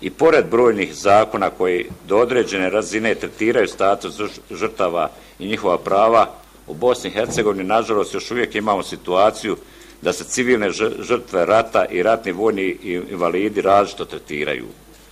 i pored brojnih zakona koji do određene razine tretiraju status žrtava i njihova prava, u Bosni i Hercegovini nažalost još uvijek imamo situaciju da se civilne žrtve rata i ratni vojni invalidi različito tretiraju.